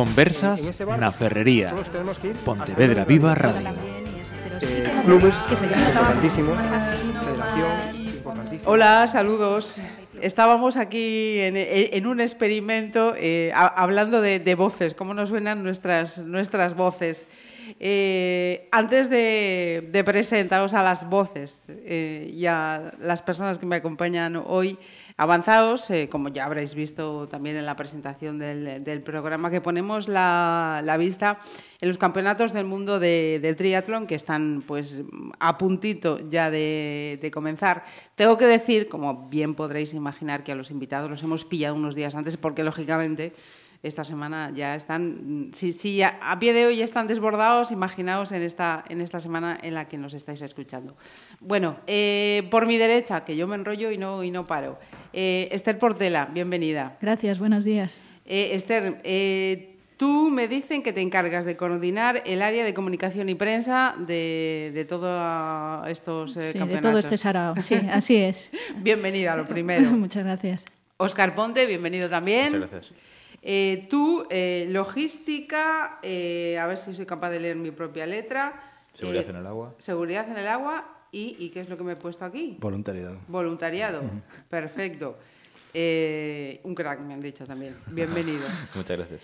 Conversas na Ferrería. Pontevedra Viva Radio. Clubes importantísimos. Hola, saludos. Estábamos aquí en, en un experimento eh, hablando de, de voces, cómo nos suenan nuestras, nuestras voces. Eh, antes de, de presentaros a las voces eh, y a las personas que me acompañan hoy, avanzados, eh, como ya habréis visto también en la presentación del, programa, que ponemos la, vista en los campeonatos del mundo de, triatlón que están pues a puntito ya de comenzar. Tengo que decir, como bien podréis imaginar, que a los invitados los hemos pillado unos días antes porque lógicamente esta semana ya están, mm, si, si ya a pie de hoy ya están desbordados, imaginaos en esta, en esta semana en la que nos estáis escuchando. Bueno, eh, por mi derecha, que yo me enrollo y no, y no paro, eh, Esther Portela, bienvenida. Gracias, buenos días. Eh, Esther, eh, tú me dicen que te encargas de coordinar el área de comunicación y prensa de, de todos estos eh, Sí, de campeonatos. todo este sarao. Sí, así es. Bienvenida, lo primero. Muchas gracias. Oscar Ponte, bienvenido también. Muchas gracias. Eh, tú, eh, logística, eh, a ver si soy capaz de leer mi propia letra. Seguridad Eh, en el agua. Seguridad en el agua y, ¿y qué es lo que me he puesto aquí? Voluntariado. Voluntariado. Perfecto. Eh, un crack, me han dicho también. Bienvenido. Muchas gracias.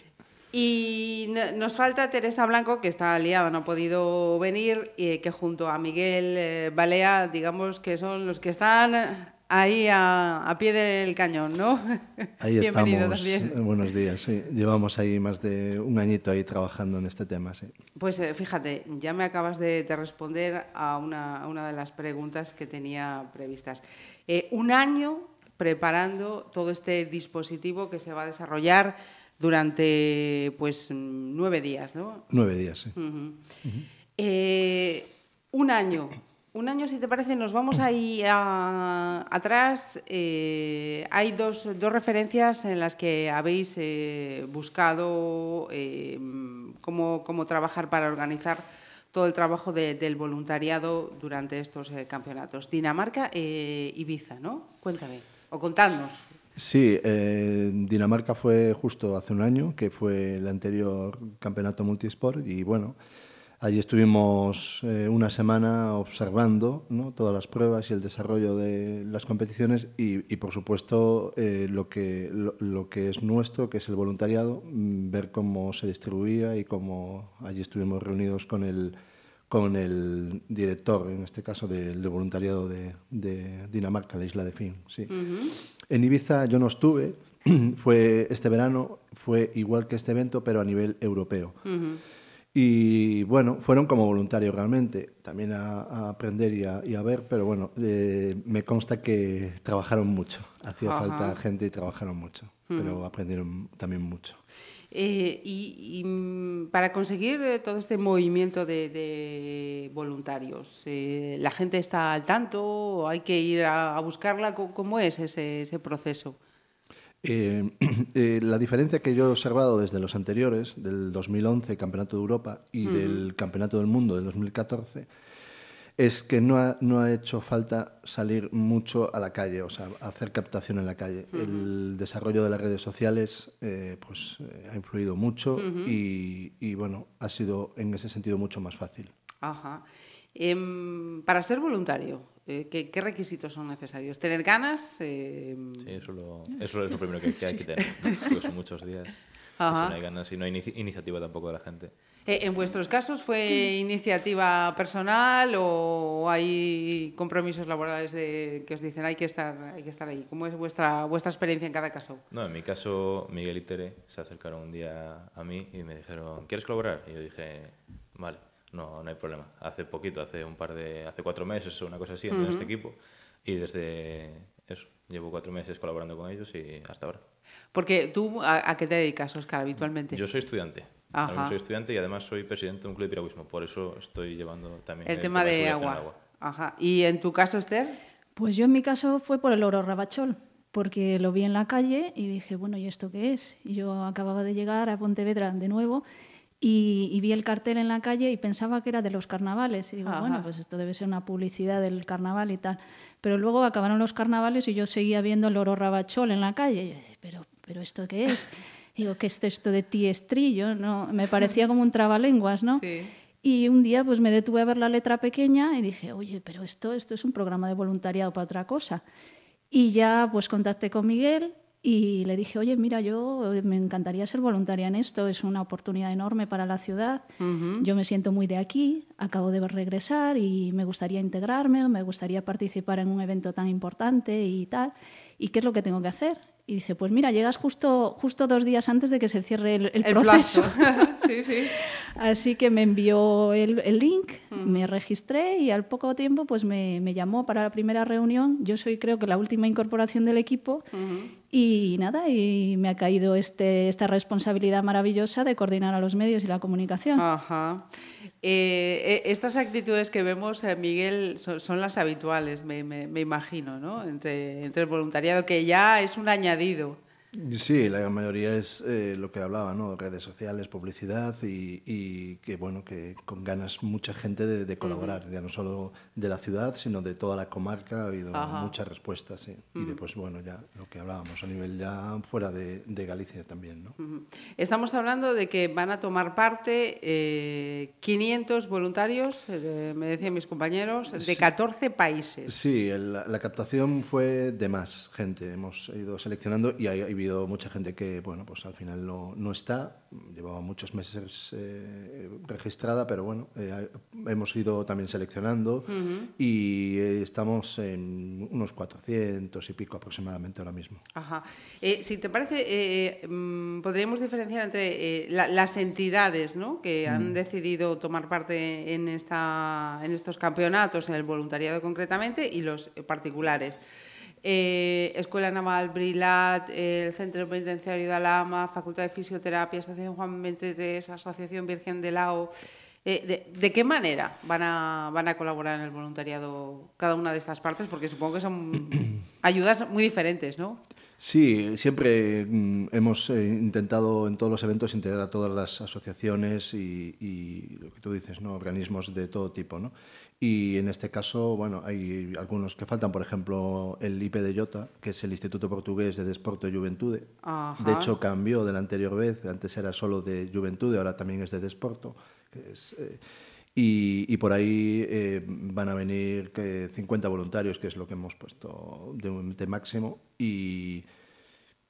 Y no- nos falta Teresa Blanco, que está liada, no ha podido venir, y que junto a Miguel eh, Balea, digamos que son los que están ahí a, a pie del cañón, ¿no? Ahí Bienvenido estamos. también. Eh, Buenos días. Sí. Llevamos ahí más de un añito ahí trabajando en este tema. Sí. Pues eh, fíjate, ya me acabas de, de responder a una, a una de las preguntas que tenía previstas. Eh, un año preparando todo este dispositivo que se va a desarrollar durante pues nueve días, ¿no? Nueve días. Sí. Eh, un año. Un año, si te parece, nos vamos ahí a- atrás. Eh, hay dos, dos referencias en las que habéis eh, buscado eh, cómo, cómo trabajar para organizar todo el trabajo de- del voluntariado durante estos eh, campeonatos. Dinamarca e Ibiza, ¿no? Cuéntame, o contadnos. Sí, eh, Dinamarca fue justo hace un año, que fue el anterior campeonato multisport, y bueno, allí estuvimos eh, una semana observando ¿no? todas las pruebas y el desarrollo de las competiciones y, y, por supuesto, eh, lo, que, lo, lo que es nuestro, que es el voluntariado, mm, ver cómo se distribuía y cómo allí estuvimos reunidos con el, con el director, en este caso, del de voluntariado de, de Dinamarca, la isla de Fin. Sí. En Ibiza yo no estuve, fue este verano, fue igual que este evento, pero a nivel europeo. Y bueno, fueron como voluntarios realmente, también a, a aprender y a, y a, ver, pero bueno, eh, me consta que trabajaron mucho, hacía Ajá. falta gente y trabajaron mucho, pero aprendieron también mucho. Eh, y, y, mm, para conseguir eh, todo este movimiento de, de voluntarios, eh, ¿la gente está al tanto? ¿O ¿Hay que ir a, a buscarla? ¿Cómo- ¿Cómo es ese, ese proceso? Eh, eh, la diferencia que yo he observado desde los anteriores, del 2011, Campeonato de Europa, y del Campeonato del Mundo del 2014, es que no ha, no ha hecho falta salir mucho a la calle, o sea, hacer captación en la calle. El desarrollo de las redes sociales eh, pues, ha influido mucho y, y, bueno, ha sido en ese sentido mucho más fácil. Ajá. Em, para ser voluntario, eh, ¿qué, qué requisitos son necesarios? ¿Tener ganas? Em, Sí, eso, lo- eso es lo primero que, hay que tener. Porque son muchos días. Y Ajá. si no hay ganas y no hay inici- iniciativa tampoco de la gente. eh, ¿En vuestros casos fue iniciativa personal o hay compromisos laborales de, que os dicen hay que estar, hay que estar ahí? ¿Cómo es vuestra, vuestra experiencia en cada caso? No, en mi caso, Miguel y Tere se acercaron un día a mí y me dijeron, ¿quieres colaborar? Y yo dije, vale, no, no hay problema. Hace poquito, hace un par de, hace cuatro meses o una cosa así, entré en este equipo y desde eso, llevo cuatro meses colaborando con ellos y hasta ahora. Porque tú, ¿a, a qué te dedicas, Oscar, habitualmente? Yo soy estudiante. Ajá. Soy estudiante y además soy presidente de un club de piragüismo, por eso estoy llevando también el tema de el agua. Ajá. ¿Y en tu caso, Esther? Pues yo en mi caso fue por el oro rabachol, porque lo vi en la calle y dije, bueno, ¿y esto qué es? Y yo acababa de llegar a Pontevedra de nuevo y, y vi el cartel en la calle y pensaba que era de los carnavales. Y digo, Ajá. bueno, pues esto debe ser una publicidad del carnaval y tal. Pero luego acabaron los carnavales y yo seguía viendo el oro rabachol en la calle. Y yo decía, pero, pero ¿esto qué es? Digo, ¿qué es esto de tiestrillo? ¿no? Me parecía como un trabalenguas, ¿no? Sí. Y un día pues me detuve a ver la letra pequeña y dije, oye, pero esto, esto es un programa de voluntariado para otra cosa. Y ya pues contacté con Miguel y le dije, oye, mira, yo me encantaría ser voluntaria en esto, es una oportunidad enorme para la ciudad, yo me siento muy de aquí, acabo de regresar y me gustaría integrarme, me gustaría participar en un evento tan importante y tal, ¿y qué es lo que tengo que hacer? Y dice, pues mira, llegas justo, justo dos días antes de que se cierre el, proceso. sí, sí. Así que me envió el, el link, me registré y al poco tiempo pues me, me, llamó para la primera reunión. Yo soy creo que la última incorporación del equipo y nada, y me ha caído este, esta responsabilidad maravillosa de coordinar a los medios y la comunicación. Eh, eh, estas actitudes que vemos, eh, Miguel, son, son, las habituales, me, me, me imagino, ¿no? Entre, entre, el voluntariado, que ya es un añadido. Sí, la mayoría es eh, lo que hablaba, ¿no? Redes sociales, publicidad y, y, que, bueno, que con ganas mucha gente de, de colaborar, uh -huh. ya no solo de la ciudad, sino de toda la comarca, ha habido Ajá. muchas respuestas, sí. Uh -huh. Y después, bueno, ya lo que hablábamos a nivel ya fuera de, de Galicia también, ¿no? Uh -huh. Estamos hablando de que van a tomar parte eh, 500 voluntarios, eh, me decían mis compañeros, de sí. 14 países. Sí, el, la captación fue de más gente, hemos ido seleccionando y hay, hay habido mucha gente que, bueno, pues al final no, no está, llevaba muchos meses eh, registrada, pero bueno, eh, hemos ido también seleccionando uh -huh. y eh, estamos en unos 400 y pico aproximadamente ahora mismo. Ajá. Eh, si te parece, mm, podríamos diferenciar entre la, las entidades ¿no? que han mm. decidido tomar parte en, esta, en estos campeonatos, en el voluntariado concretamente, y los particulares eh, Escuela Naval Brilat, el Centro Penitenciario de Alama, Facultad de Fisioterapia, Asociación Juan 23, Asociación Virgen de Lao. Eh, de, de, qué manera van a, van a colaborar en el voluntariado cada una de estas partes? Porque supongo que son ayudas muy diferentes, ¿no? Sí, siempre mm, hemos eh, intentado en todos los eventos integrar a todas las asociaciones y, y, lo que tú dices, ¿no? organismos de todo tipo. ¿no? Y en este caso, bueno, hay algunos que faltan, por ejemplo, el IP de Jota, que es el Instituto Portugués de Desporto y Juventude. Ajá. De hecho, cambió de la anterior vez, antes era solo de Juventude, ahora también es de Desporto. Que es, eh, y, y, por ahí eh, van a venir que 50 voluntarios, que es lo que hemos puesto de, de máximo. Y,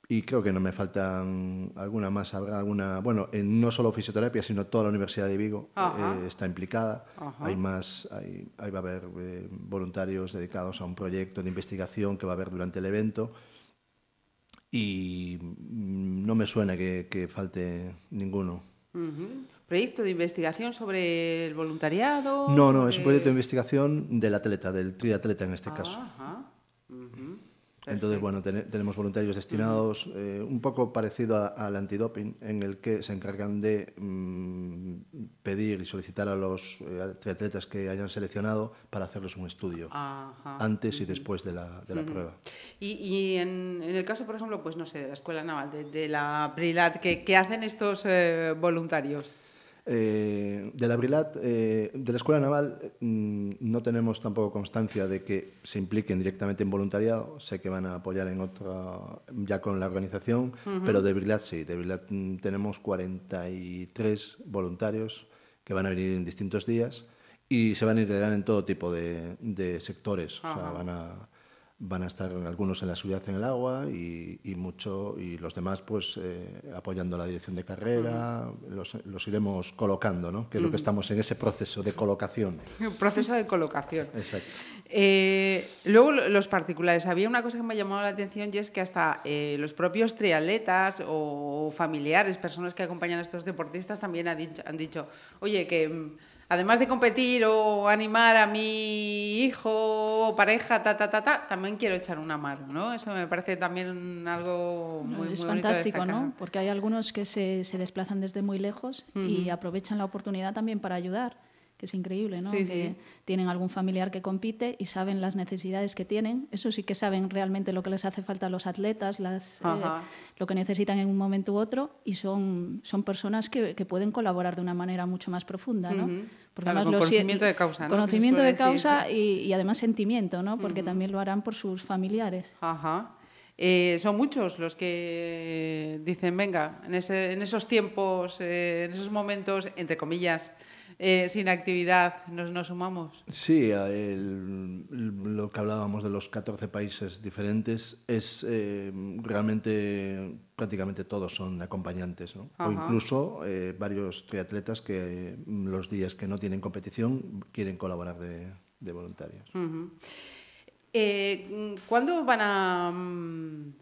y creo que no me faltan alguna más, habrá alguna, bueno, en no solo fisioterapia, sino toda la Universidad de Vigo eh, está implicada. Ajá. Hay más, hay, ahí va a haber eh, voluntarios dedicados a un proyecto de investigación que va a haber durante el evento. Y no me suena que, que falte ninguno. Uh -huh. ¿Proyecto de investigación sobre el voluntariado? No, no, es un proyecto de investigación del atleta, del triatleta en este caso. Ajá. Uh -huh. Entonces, bueno, ten, tenemos voluntarios destinados, eh, un poco parecido al antidoping, en el que se encargan de mmm, pedir y solicitar a los eh, triatletas que hayan seleccionado para hacerles un estudio Ajá. antes y después de la, de la uh -huh. prueba. Y, y en, en, el caso, por ejemplo, pues no sé, de la Escuela Naval, de, de la Brilat, ¿qué, ¿qué, hacen estos eh, voluntarios? Eh, de la Brilat, eh, de la Escuela Naval, mm, no tenemos tampoco constancia de que se impliquen directamente en voluntariado. Sé que van a apoyar en otra, ya con la organización, uh -huh. pero de Brilat sí. De Brilat mm, tenemos 43 voluntarios que van a venir en distintos días y se van a integrar en todo tipo de, de sectores. Uh -huh. O sea, van a van a estar algunos en la seguridad en el agua y, y mucho y los demás pues eh, apoyando la dirección de carrera uh -huh. los, los, iremos colocando no que es uh -huh. lo que estamos en ese proceso de colocación. Proceso de colocación. Exacto. Eh, luego los particulares. Había una cosa que me ha llamado la atención y es que hasta eh, los propios triatletas o familiares personas que acompañan a estos deportistas también han dicho, han dicho oye que además de competir o animar a mi hijo o pareja, ta, ta, ta, ta, también quiero echar una mano, ¿no? Eso me parece también algo muy, Es muy fantástico, ¿no? Porque hay algunos que se, se desplazan desde muy lejos uh -huh. y aprovechan la oportunidad también para ayudar que es increíble, ¿no? Sí, que sí. tienen algún familiar que compite y saben las necesidades que tienen. Eso sí que saben realmente lo que les hace falta a los atletas, las, eh, lo que necesitan en un momento u otro, y son, son personas que, que pueden colaborar de una manera mucho más profunda, ¿no? Uh -huh. Porque claro, además conocimiento de causa, ¿no? Conocimiento de causa y, y, además sentimiento, ¿no? Porque uh -huh. también lo harán por sus familiares. Ajá. Eh, son muchos los que dicen, venga, en, ese, en esos tiempos, eh, en esos momentos, entre comillas, eh, sin actividad, nos, nos sumamos. Sí, el, lo que hablábamos de los 14 países diferentes es eh, realmente prácticamente todos son acompañantes, ¿no? o incluso eh, varios triatletas que los días que no tienen competición quieren colaborar de, de voluntarios. Uh -huh. ¿Cuándo van a, mm,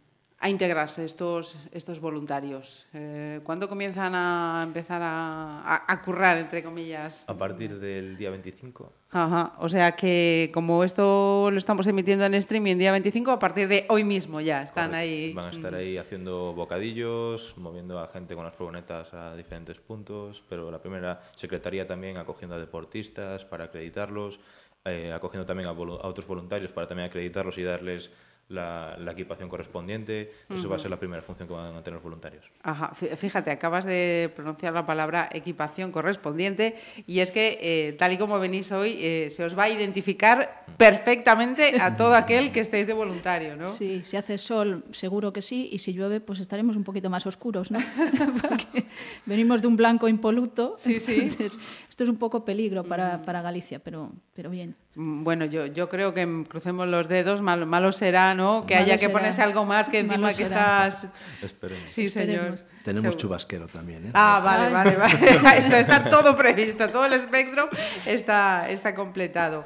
a, integrarse estos, estos voluntarios? Eh, ¿Cuándo comienzan a empezar a, a, a, currar, entre comillas? A partir del día 25. Ajá. O sea que como esto lo estamos emitiendo en streaming día 25, a partir de hoy mismo ya están Correcto. ahí. Van a estar ahí haciendo bocadillos, moviendo a gente con las furgonetas a diferentes puntos, pero la primera secretaría también acogiendo a deportistas para acreditarlos eh, acogiendo también a, a, otros voluntarios para también acreditarlos y darles la, la equipación correspondiente. Eso uh -huh. va a ser la primera función que van a tener los voluntarios. Ajá. Fíjate, acabas de pronunciar la palabra equipación correspondiente y es que, eh, tal y como venís hoy, eh, se os va a identificar perfectamente a todo aquel que estéis de voluntario, ¿no? Sí, si hace sol, seguro que sí, y si llueve, pues estaremos un poquito más oscuros, ¿no? Porque venimos de un blanco impoluto. Sí, sí. Entonces, esto es un poco peligro para, para Galicia, pero, pero bien. Bueno, yo, yo creo que crucemos los dedos, malo, malo será, ¿no? Que malo haya que será. ponerse algo más que encima malo que será. estás... Esperemos. Sí, Esperemos. señor. Tenemos Seguro. chubasquero también, ¿eh? Ah, vale, vale, vale. Esto está todo previsto, todo el espectro está, está completado.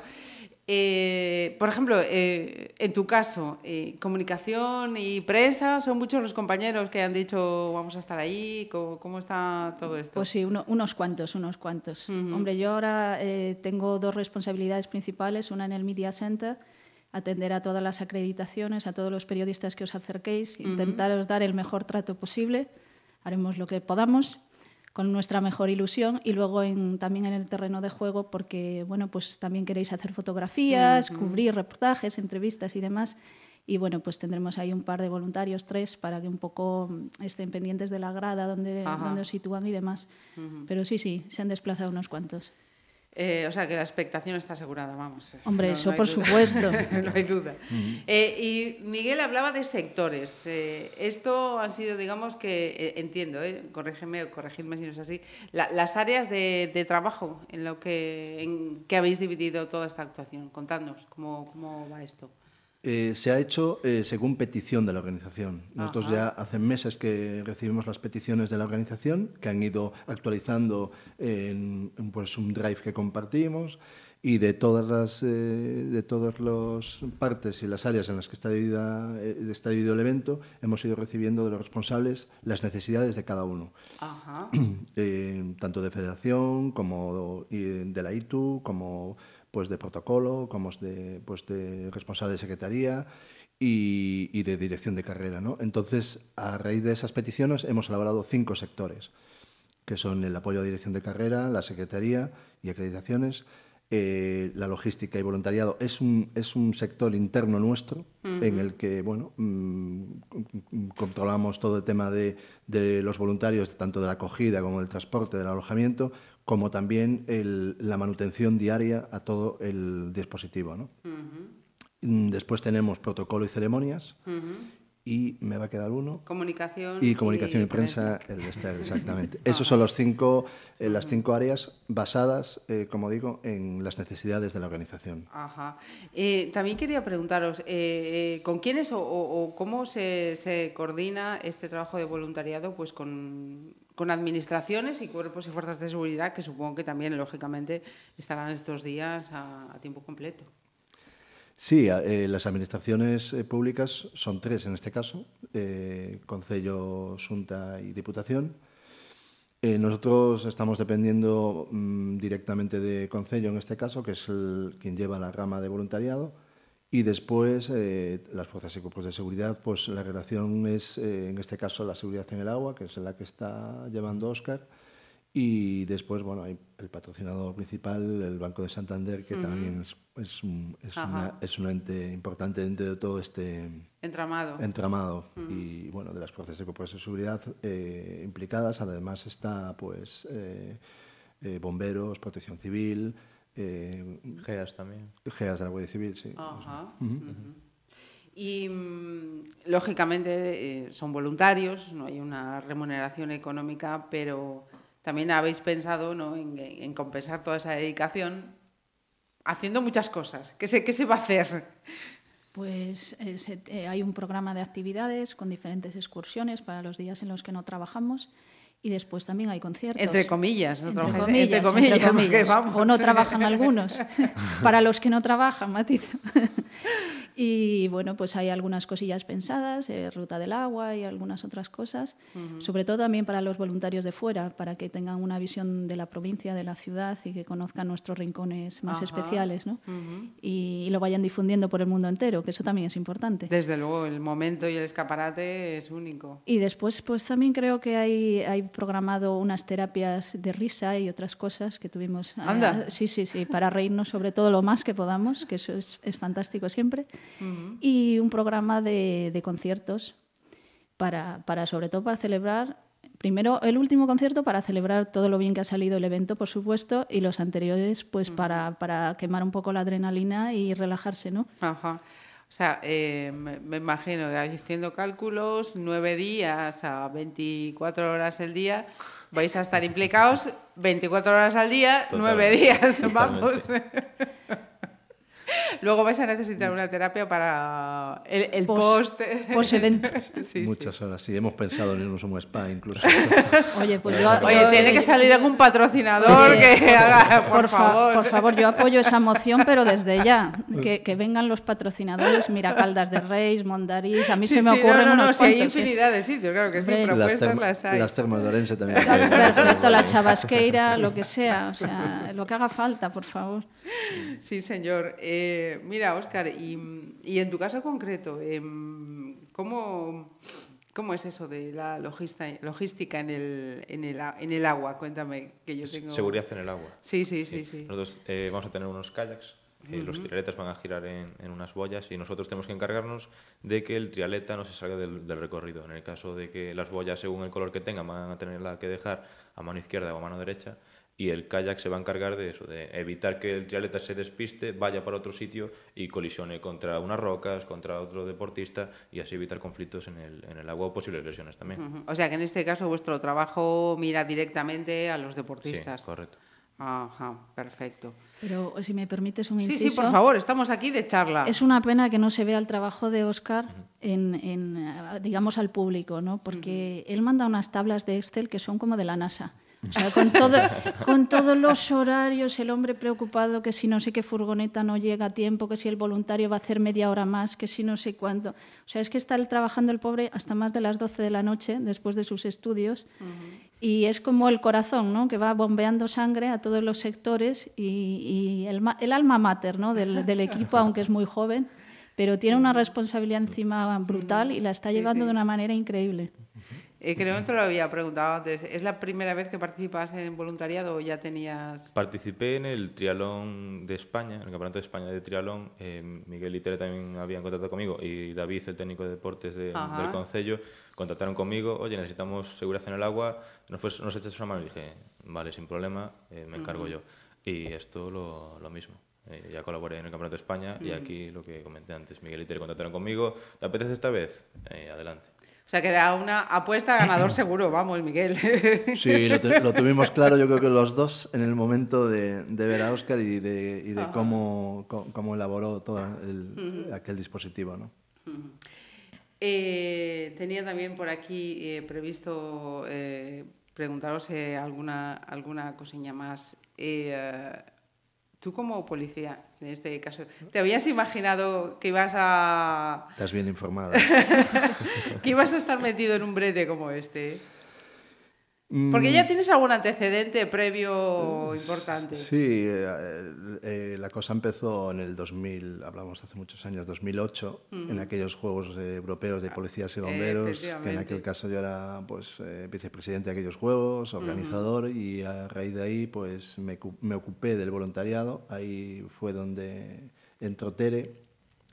Eh, por ejemplo, eh, en tu caso, eh, comunicación y prensa, ¿son muchos los compañeros que han dicho vamos a estar ahí? ¿Cómo, cómo está todo esto? Pues sí, uno, unos cuantos, unos cuantos. Uh -huh. Hombre, yo ahora eh, tengo dos responsabilidades principales, una en el Media Center, atender a todas las acreditaciones, a todos los periodistas que os acerquéis, uh -huh. intentaros dar el mejor trato posible, haremos lo que podamos con nuestra mejor ilusión y luego en, también en el terreno de juego porque bueno pues también queréis hacer fotografías, uh -huh. cubrir reportajes, entrevistas y demás y bueno pues tendremos ahí un par de voluntarios, tres, para que un poco estén pendientes de la grada donde, donde os sitúan y demás. Uh -huh. Pero sí, sí, se han desplazado unos cuantos. Eh, o sea, que la expectación está asegurada, vamos. Hombre, no, eso no por duda. supuesto. no hay duda. Uh -huh. eh, y Miguel hablaba de sectores. Eh, esto han sido, digamos que, eh, entiendo, eh, corrígeme o corregidme si no es así, la, las áreas de, de, trabajo en lo que, en que habéis dividido toda esta actuación. Contadnos cómo, cómo va esto. Eh, se ha hecho eh, según petición de la organización. Nosotros Ajá. ya hace meses que recibimos las peticiones de la organización, que han ido actualizando en, en pues, un drive que compartimos y de todas las eh, de todas las partes y las áreas en las que está dividido, está dividido el evento hemos ido recibiendo de los responsables las necesidades de cada uno eh, tanto de federación como de la ITU como pues de protocolo, como de, pues de responsable de secretaría y, y, de dirección de carrera. ¿no? Entonces, a raíz de esas peticiones hemos elaborado cinco sectores, que son el apoyo a dirección de carrera, la secretaría y acreditaciones, eh, la logística y voluntariado es un, es un sector interno nuestro uh -huh. en el que bueno, mmm, controlamos todo el tema de, de, los voluntarios, tanto de la acogida como del transporte, del alojamiento, como también el, la manutención diaria a todo el dispositivo. ¿no? Uh -huh. Después tenemos protocolo y ceremonias. Uh -huh y me va a quedar uno. Comunicación y comunicación y, y prensa, prensa, el STER, exactamente. Esos son los cinco, eh, las cinco áreas basadas, eh, como digo, en las necesidades de la organización. Ajá. Eh, también quería preguntaros, ¿con quiénes o, o cómo se, se, coordina este trabajo de voluntariado pues con, con administraciones y cuerpos y fuerzas de seguridad que supongo que también, lógicamente, estarán estos días a, tiempo completo? Sí, eh, las administraciones eh, públicas son tres en este caso, eh, Concello, Junta y Diputación. Eh, nosotros estamos dependiendo mmm, directamente de Concello en este caso, que es el, quien lleva la rama de voluntariado, y después eh, las fuerzas y cuerpos de seguridad, pues la relación es, eh, en este caso, la seguridad en el agua, que es la que está llevando Oscar, y después, bueno, hay el patrocinador principal, el Banco de Santander, que uh -huh. también es, es, un, es, una, es, un, ente importante dentro de todo este entramado. entramado. Uh -huh. Y bueno, de las fuerzas de cuerpos de seguridad eh, implicadas, además está pues eh, bomberos, protección civil. GEAS también. GEAS de la Guardia Civil, sí. Ajá. Uh -huh. Y mm, lógicamente eh, son voluntarios, no hay una remuneración económica, pero también habéis pensado ¿no? en, compensar toda esa dedicación haciendo muchas cosas. ¿Qué se, qué se va a hacer? Pues eh, hay un programa de actividades con diferentes excursiones para los días en los que no trabajamos y después también hay conciertos. Entre comillas, entre, comillas, entre comillas, o no trabajan algunos. Para los que no trabajan, matizo. Y bueno, pues hay algunas cosillas pensadas, eh, Ruta del Agua y algunas otras cosas, sobre todo también para los voluntarios de fuera, para que tengan una visión de la provincia, de la ciudad y que conozcan nuestros rincones más especiales ¿no? y, lo vayan difundiendo por el mundo entero, que eso también es importante. Desde luego, el momento y el escaparate es único. Y después, pues también creo que hay, hay programado unas terapias de risa y otras cosas que tuvimos. Eh, Anda. sí, sí, sí, para reírnos sobre todo lo más que podamos, que eso es, es fantástico siempre y un programa de, de conciertos para, para, sobre todo para celebrar primero el último concierto para celebrar todo lo bien que ha salido el evento, por supuesto, y los anteriores, pues para, para, quemar un poco la adrenalina y relajarse, ¿no? Ajá. O sea, eh, me, imagino que haciendo cálculos, nueve días a 24 horas el día, vais a estar implicados 24 horas al día, nueve días, vamos. Luego vais a necesitar una terapia para el, post. Post evento. Muchas horas, sí. Hemos pensado en irnos a un spa incluso. Oye, pues yo. Oye, tiene que salir algún patrocinador que haga, por, favor. por favor, yo apoyo esa moción, pero desde ya. Que, que vengan los patrocinadores, mira, Caldas de Reis, Mondariz. A mí se me ocurren no, no, unos no, hay ¿eh? infinidad de sitios, claro que sí. Propuestas las, hay. Las termas de Orense también. Perfecto, la chabasqueira, lo que sea. O sea, lo que haga falta, por favor. Sí, señor. Eh, mira, Óscar, y, en tu caso concreto, em, ¿cómo, ¿cómo es eso de la logística en el, en el, en el agua? Cuéntame, que yo tengo... Seguridad en el agua. Sí, sí, sí. sí, Nosotros eh, vamos a tener unos kayaks los trialetas van a girar en, en, unas boyas y nosotros tenemos que encargarnos de que el trialeta no se salga del, del, recorrido. En el caso de que las boyas, según el color que tengan, van a tenerla que dejar a mano izquierda o a mano derecha, y el kayak se va a encargar de eso, de evitar que el trialeta se despiste, vaya para otro sitio y colisione contra unas rocas, contra otro deportista y así evitar conflictos en el, en el agua o posibles lesiones también. O sea que en este caso vuestro trabajo mira directamente a los deportistas. Sí, correcto. Ajá, perfecto. Pero si me permites un inciso. Sí, sí, por favor, estamos aquí de charla. Es una pena que no se vea el trabajo de Oscar en, en digamos, al público, ¿no? Porque él manda unas tablas de Excel que son como de la NASA. O sea, con, todo, con todos los horarios, el hombre preocupado que si no sé qué furgoneta no llega a tiempo, que si el voluntario va a hacer media hora más, que si no sé cuánto. O sea, es que está trabajando el pobre hasta más de las 12 de la noche después de sus estudios. Y es como el corazón, ¿no? que va bombeando sangre a todos los sectores y, el, el, alma mater ¿no? del, del equipo, aunque es muy joven pero tiene una responsabilidad encima brutal y la está llevando de una manera increíble. Eh, creo que te lo había preguntado antes. ¿Es la primera vez que participas en voluntariado o ya tenías...? Participé en el trialón de España, en el Campeonato de España de Trialón. Eh, Miguel y Tere también habían contactado conmigo y David, el técnico de deportes del Concello, contactaron conmigo. Oye, necesitamos seguridad en el agua. Nos, pues, nos echas una mano y dije, vale, sin problema, eh, me encargo yo. Y esto lo, lo mismo. Eh, ya colaboré en el Campeonato de España y aquí lo que comenté antes, Miguel y Tere contactaron conmigo. ¿Te apetece esta vez? adelante. O sea, que era una apuesta ganador seguro, vamos, Miguel. Sí, lo, tuvimos claro, yo creo que los dos, en el momento de, ver a Oscar y de, y de cómo, cómo, elaboró todo aquel dispositivo. ¿no? Eh, tenía también por aquí eh, previsto eh, preguntaros alguna, alguna cosilla más. Tú como policía, en este caso, ¿te habías imaginado que ibas a... Estás bien informada. que ibas a estar metido en un brete como este? Porque ya mm. tienes algún antecedente previo importante. Sí, eh, eh, la cosa empezó en el 2000, hablamos hace muchos años, 2008, en aquellos Juegos Europeos de Policías y Bomberos, que en aquel caso yo era pues, eh, vicepresidente de aquellos Juegos, organizador, y a raíz de ahí pues, me, me ocupé del voluntariado. Ahí fue donde entró Tere,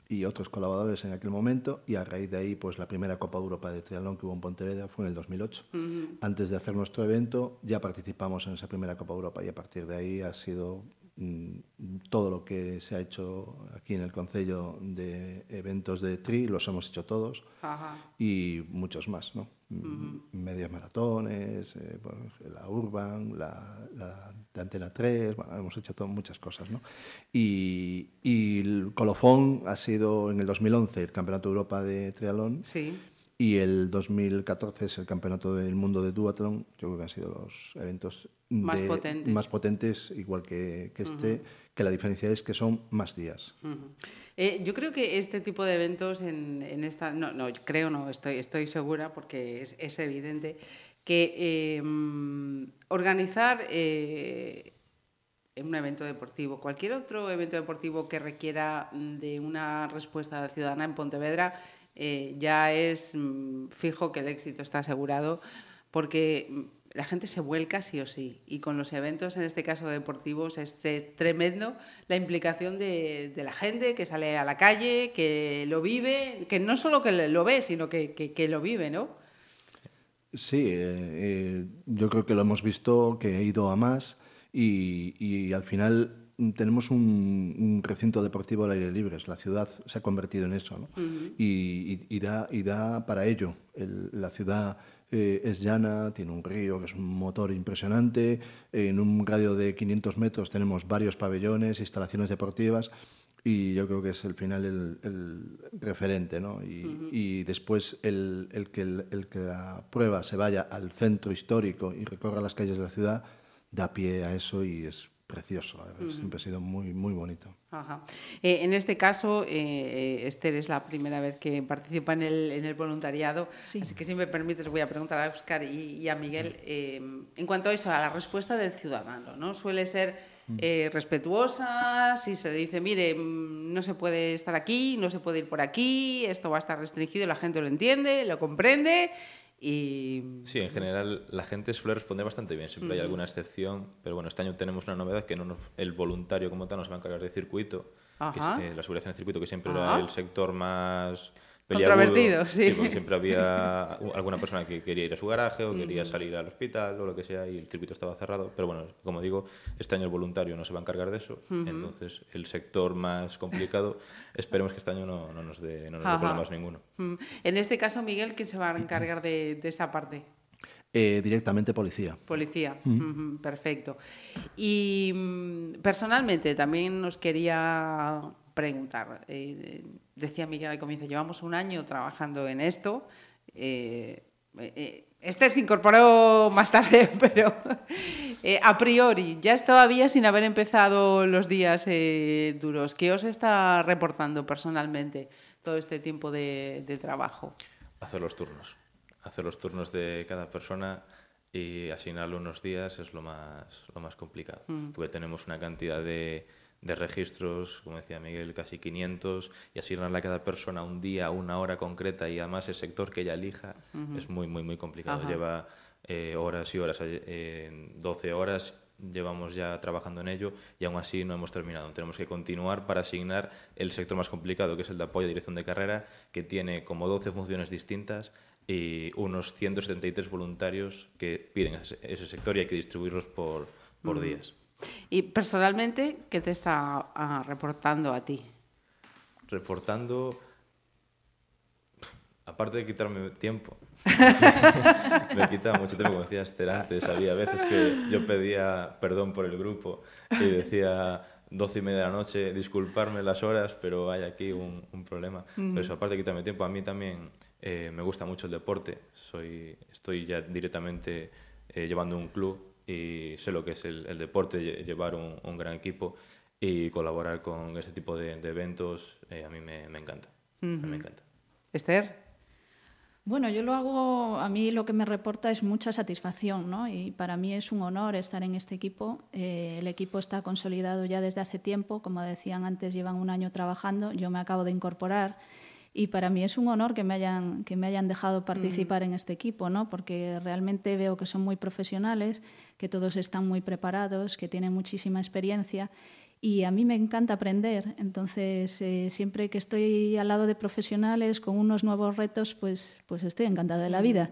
y otros colaboradores en aquel momento y a raíz de ahí pues la primera Copa Europa de triatlón que hubo en Pontevedra fue en el 2008. Antes de hacer nuestro evento ya participamos en esa primera Copa Europa y a partir de ahí ha sido todo lo que se ha hecho aquí en el Concello de eventos de TRI, los hemos hecho todos y muchos más, ¿no? Medias maratones, eh, la Urban, la, de Antena 3, bueno, hemos hecho todo, muchas cosas, ¿no? Y, y, el colofón ha sido en el 2011 el Campeonato de Europa de Triatlón. Sí y el 2014 es el Campeonato del Mundo de Duathlon. Yo creo que han sido los eventos más, potentes. más potentes, igual que, que este, que la diferencia es que son más días. eh, yo creo que este tipo de eventos en, en esta, no, no, creo no, estoy, estoy segura porque es, es evidente que eh, organizar eh, un evento deportivo, cualquier otro evento deportivo que requiera de una respuesta ciudadana en Pontevedra, eh, ya es mm, fijo que el éxito está asegurado porque mm, la gente se vuelca sí o sí. Y con los eventos, en este caso deportivos, es tremendo la implicación de, la gente que sale a la calle, que lo vive, que no solo que lo ve, sino que, que, lo vive, ¿no? Sí, eh, eh, yo creo que lo hemos visto, que he ido a más y, y al final tenemos un, recinto deportivo al aire libre, la ciudad se ha convertido en eso, ¿no? y, da, y da para ello. la ciudad eh, es llana, tiene un río que es un motor impresionante, en un radio de 500 metros tenemos varios pabellones, instalaciones deportivas, y yo creo que es el final el, referente, ¿no? Y, después el, el, que el, que la prueba se vaya al centro histórico y recorra las calles de la ciudad, da pie a eso y es precioso, siempre ha sido muy, muy bonito. Eh, en este caso, eh, eh, Esther es la primera vez que participa en el, en el voluntariado, así que si me permites voy a preguntar a Oscar y, a Miguel en cuanto a eso, a la respuesta del ciudadano, ¿no? Suele ser respetuosa, si se dice, mire, mm, no se puede estar aquí, no se puede ir por aquí, esto va a estar restringido, la gente lo entiende, lo comprende y... Sí, en general la gente suele responder bastante bien, siempre hay alguna excepción, pero bueno, este año tenemos una novedad que no el voluntario como tal nos va a encargar de circuito, que es, la seguridad en el circuito, que siempre era el sector más Controvertido, sí. porque siempre había alguna persona que quería ir a su garaje o quería salir al hospital o lo que sea y el circuito estaba cerrado. Pero bueno, como digo, este año el voluntario no se va a encargar de eso. Entonces, el sector más complicado, esperemos que este año no, no nos dé, no nos dé problemas ninguno. En este caso, Miguel, ¿quién se va a encargar de, de esa parte? Eh, directamente policía. Policía, perfecto. Y mm, personalmente también nos quería preguntar. Eh, decía Miguel al comienzo, llevamos un año trabajando en esto. Eh, eh, este se incorporó más tarde, pero a priori, ya todavía sin haber empezado los días duros. ¿Qué os está reportando personalmente todo este tiempo de, trabajo? Hacer los turnos. Hacer los turnos de cada persona y asignarle unos días es lo más, lo más complicado, mm. porque tenemos una cantidad de de registros, como decía Miguel, casi 500, y asignarle a cada persona un día, una hora concreta y además el sector que ella elija es muy, muy, muy complicado. Lleva eh, horas y horas, eh, 12 horas llevamos ya trabajando en ello y aún así no hemos terminado. Tenemos que continuar para asignar el sector más complicado, que es el de apoyo a dirección de carrera, que tiene como 12 funciones distintas y unos 173 voluntarios que piden ese, sector y hay que distribuirlos por, por días. Y personalmente, ¿qué te está ah, reportando a ti? Reportando, aparte de quitarme tiempo, me quita mucho tiempo, como decía Esther antes, había veces que yo pedía perdón por el grupo y decía doce y media de la noche, disculparme las horas, pero hay aquí un, problema. Pero eso, aparte de quitarme tiempo, a mí también eh, me gusta mucho el deporte, Soy, estoy ya directamente eh, llevando un club y sé lo que es el, deporte, llevar un, gran equipo y colaborar con ese tipo de, eventos, eh, a mí me, encanta. Me encanta. Esther. Bueno, yo lo hago, a mí lo que me reporta es mucha satisfacción, ¿no? Y para mí es un honor estar en este equipo. Eh, el equipo está consolidado ya desde hace tiempo, como decían antes, llevan un año trabajando, yo me acabo de incorporar y para mí es un honor que me hayan, que me hayan dejado participar en este equipo, ¿no? porque realmente veo que son muy profesionales, que todos están muy preparados, que tienen muchísima experiencia y a mí me encanta aprender. Entonces, eh, siempre que estoy al lado de profesionales con unos nuevos retos, pues, pues estoy encantada de la vida.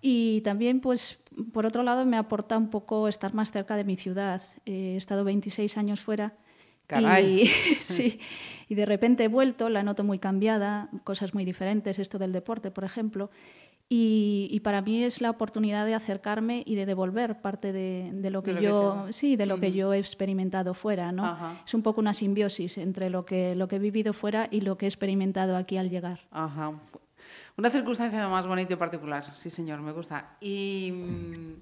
Y también, pues, por otro lado, me aporta un poco estar más cerca de mi ciudad. he estado 26 años fuera. Y, sí, y de repente he vuelto, la noto muy cambiada, cosas muy diferentes, esto del deporte, por ejemplo. Y, para mí es la oportunidad de acercarme y de devolver parte de, lo que yo sí de lo que yo he experimentado fuera no es un poco una simbiosis entre lo que lo que he vivido fuera y lo que he experimentado aquí al llegar. Ajá. una circunstancia más bonita y particular. Sí señor me gusta. Y mm,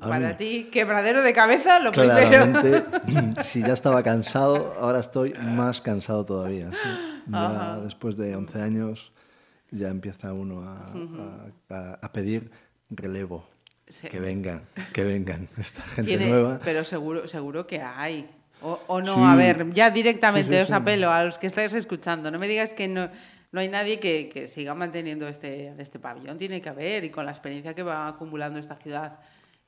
Para ti, quebradero de cabeza, lo Claramente, si ya estaba cansado, ahora estoy más cansado todavía. después de 11 años, ya empieza uno a, pedir relevo. Que vengan, que vengan esta gente nueva. Pero seguro, seguro que hay. O, no, a ver, ya directamente os apelo a los que estáis escuchando. No me digas que no, no hay nadie que, que, siga manteniendo este, este pabellón. Tiene que haber, y con la experiencia que va acumulando esta ciudad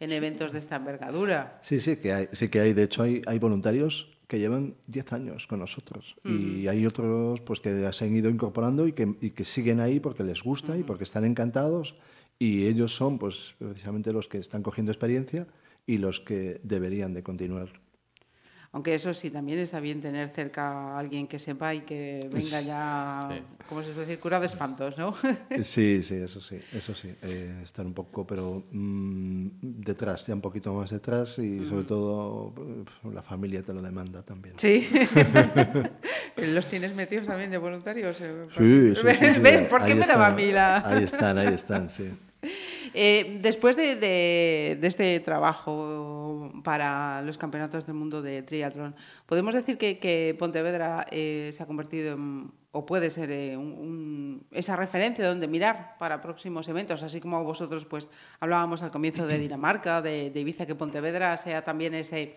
en eventos de esta envergadura. Sí, sí que hay. Sí que hay. De hecho, hay, hay voluntarios que llevan 10 años con nosotros. Y hay otros pues, que se han ido incorporando y que, y que siguen ahí porque les gusta y porque están encantados. Y ellos son pues, precisamente los que están cogiendo experiencia y los que deberían de continuar aunque eso sí, también está bien tener cerca a alguien que sepa y que venga ya, ¿cómo se puede decir? Curado de espantos, ¿no? sí, sí, eso sí, eso sí. Eh, estar un poco, pero mm, detrás, ya un poquito más detrás y sobre todo la familia te lo demanda también. Sí. ¿Los tienes metidos también de voluntarios? Sí, sí. sí, ¿Por qué me daba a mí la...? Ahí están, ahí están, sí. Eh, después de, este trabajo para los campeonatos del mundo de triatlón, ¿podemos decir que, Pontevedra eh, se ha convertido en, o puede ser eh, esa referencia donde mirar para próximos eventos? Así como vosotros pues hablábamos al comienzo de Dinamarca, de, de Ibiza, que Pontevedra sea también ese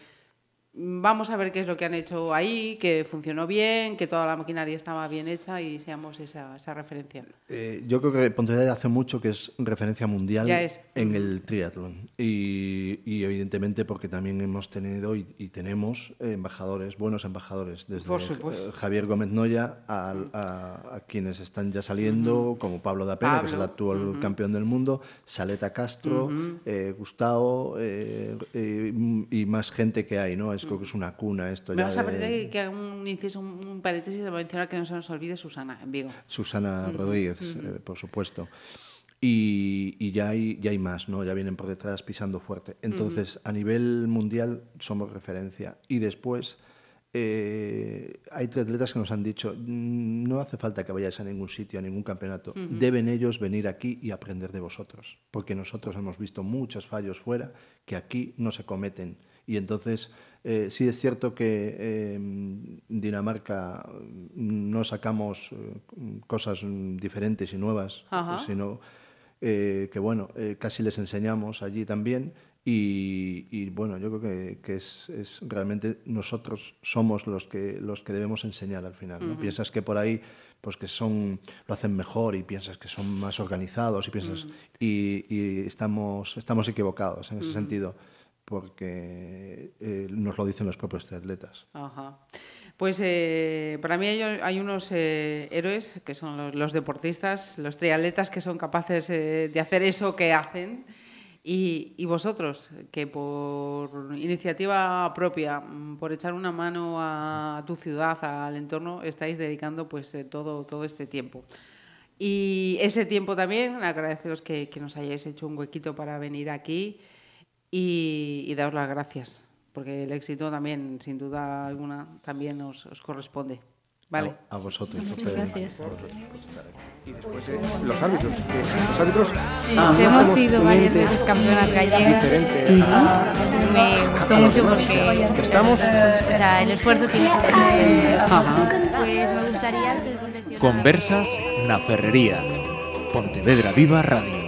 vamos a ver qué es lo que han hecho ahí, que funcionó bien, que toda la maquinaria estaba bien hecha y seamos esa, referencia. Eh, yo creo que Pontevedra hace mucho que es referencia mundial en el triatlón. Y, evidentemente porque también hemos tenido y, tenemos embajadores, buenos embajadores, desde eh, Javier Gómez Noya a, quienes están ya saliendo, como Pablo Dapena, que es el actual campeón del mundo, Saleta Castro, eh, Gustavo y más gente que hay, ¿no? Creo que es una cuna esto. Me vas a pedir que haga un inciso, un paréntesis de mencionar que no se nos olvide Susana en Vigo. Susana Rodríguez, eh, por supuesto. Y, ya, hay, ya hay más, ¿no? Ya vienen por detrás pisando fuerte. Entonces, a nivel mundial somos referencia. Y después eh, hay tres atletas que nos han dicho, mm, no hace falta que vayáis a ningún sitio, a ningún campeonato. Deben ellos venir aquí y aprender de vosotros. Porque nosotros hemos visto muchos fallos fuera que aquí no se cometen. Y entonces eh, sí es cierto que en em, Dinamarca no sacamos eh, cosas diferentes y nuevas, sino eh, que bueno, casi les enseñamos allí también. Y, bueno, yo creo que, es, realmente nosotros somos los que los que debemos enseñar al final. ¿no? Piensas que por ahí pues que son lo hacen mejor y piensas que son más organizados y piensas y, estamos estamos equivocados en ese sentido porque eh, nos lo dicen los propios atletas. Ajá. Pues eh, para mí hay, unos eh, héroes que son los, deportistas, los triatletas que son capaces de hacer eso que hacen. Y, vosotros, que por iniciativa propia, mm, por echar una mano a, tu ciudad, al entorno, estáis dedicando pues todo, todo este tiempo. Y ese tiempo también, agradeceros que, que nos hayáis hecho un huequito para venir aquí y, daros las gracias, porque el éxito también, sin duda alguna, también os, corresponde. ¿Vale? A, vosotros. Muchas gracias. Y después eh, los árbitros. los árbitros sí, hemos sido varias veces campeonas gallegas. Y me gustó mucho porque estamos. O sea, el esfuerzo tiene que ser. Pues me gustaría Conversas na Ferrería. Pontevedra Viva Radio.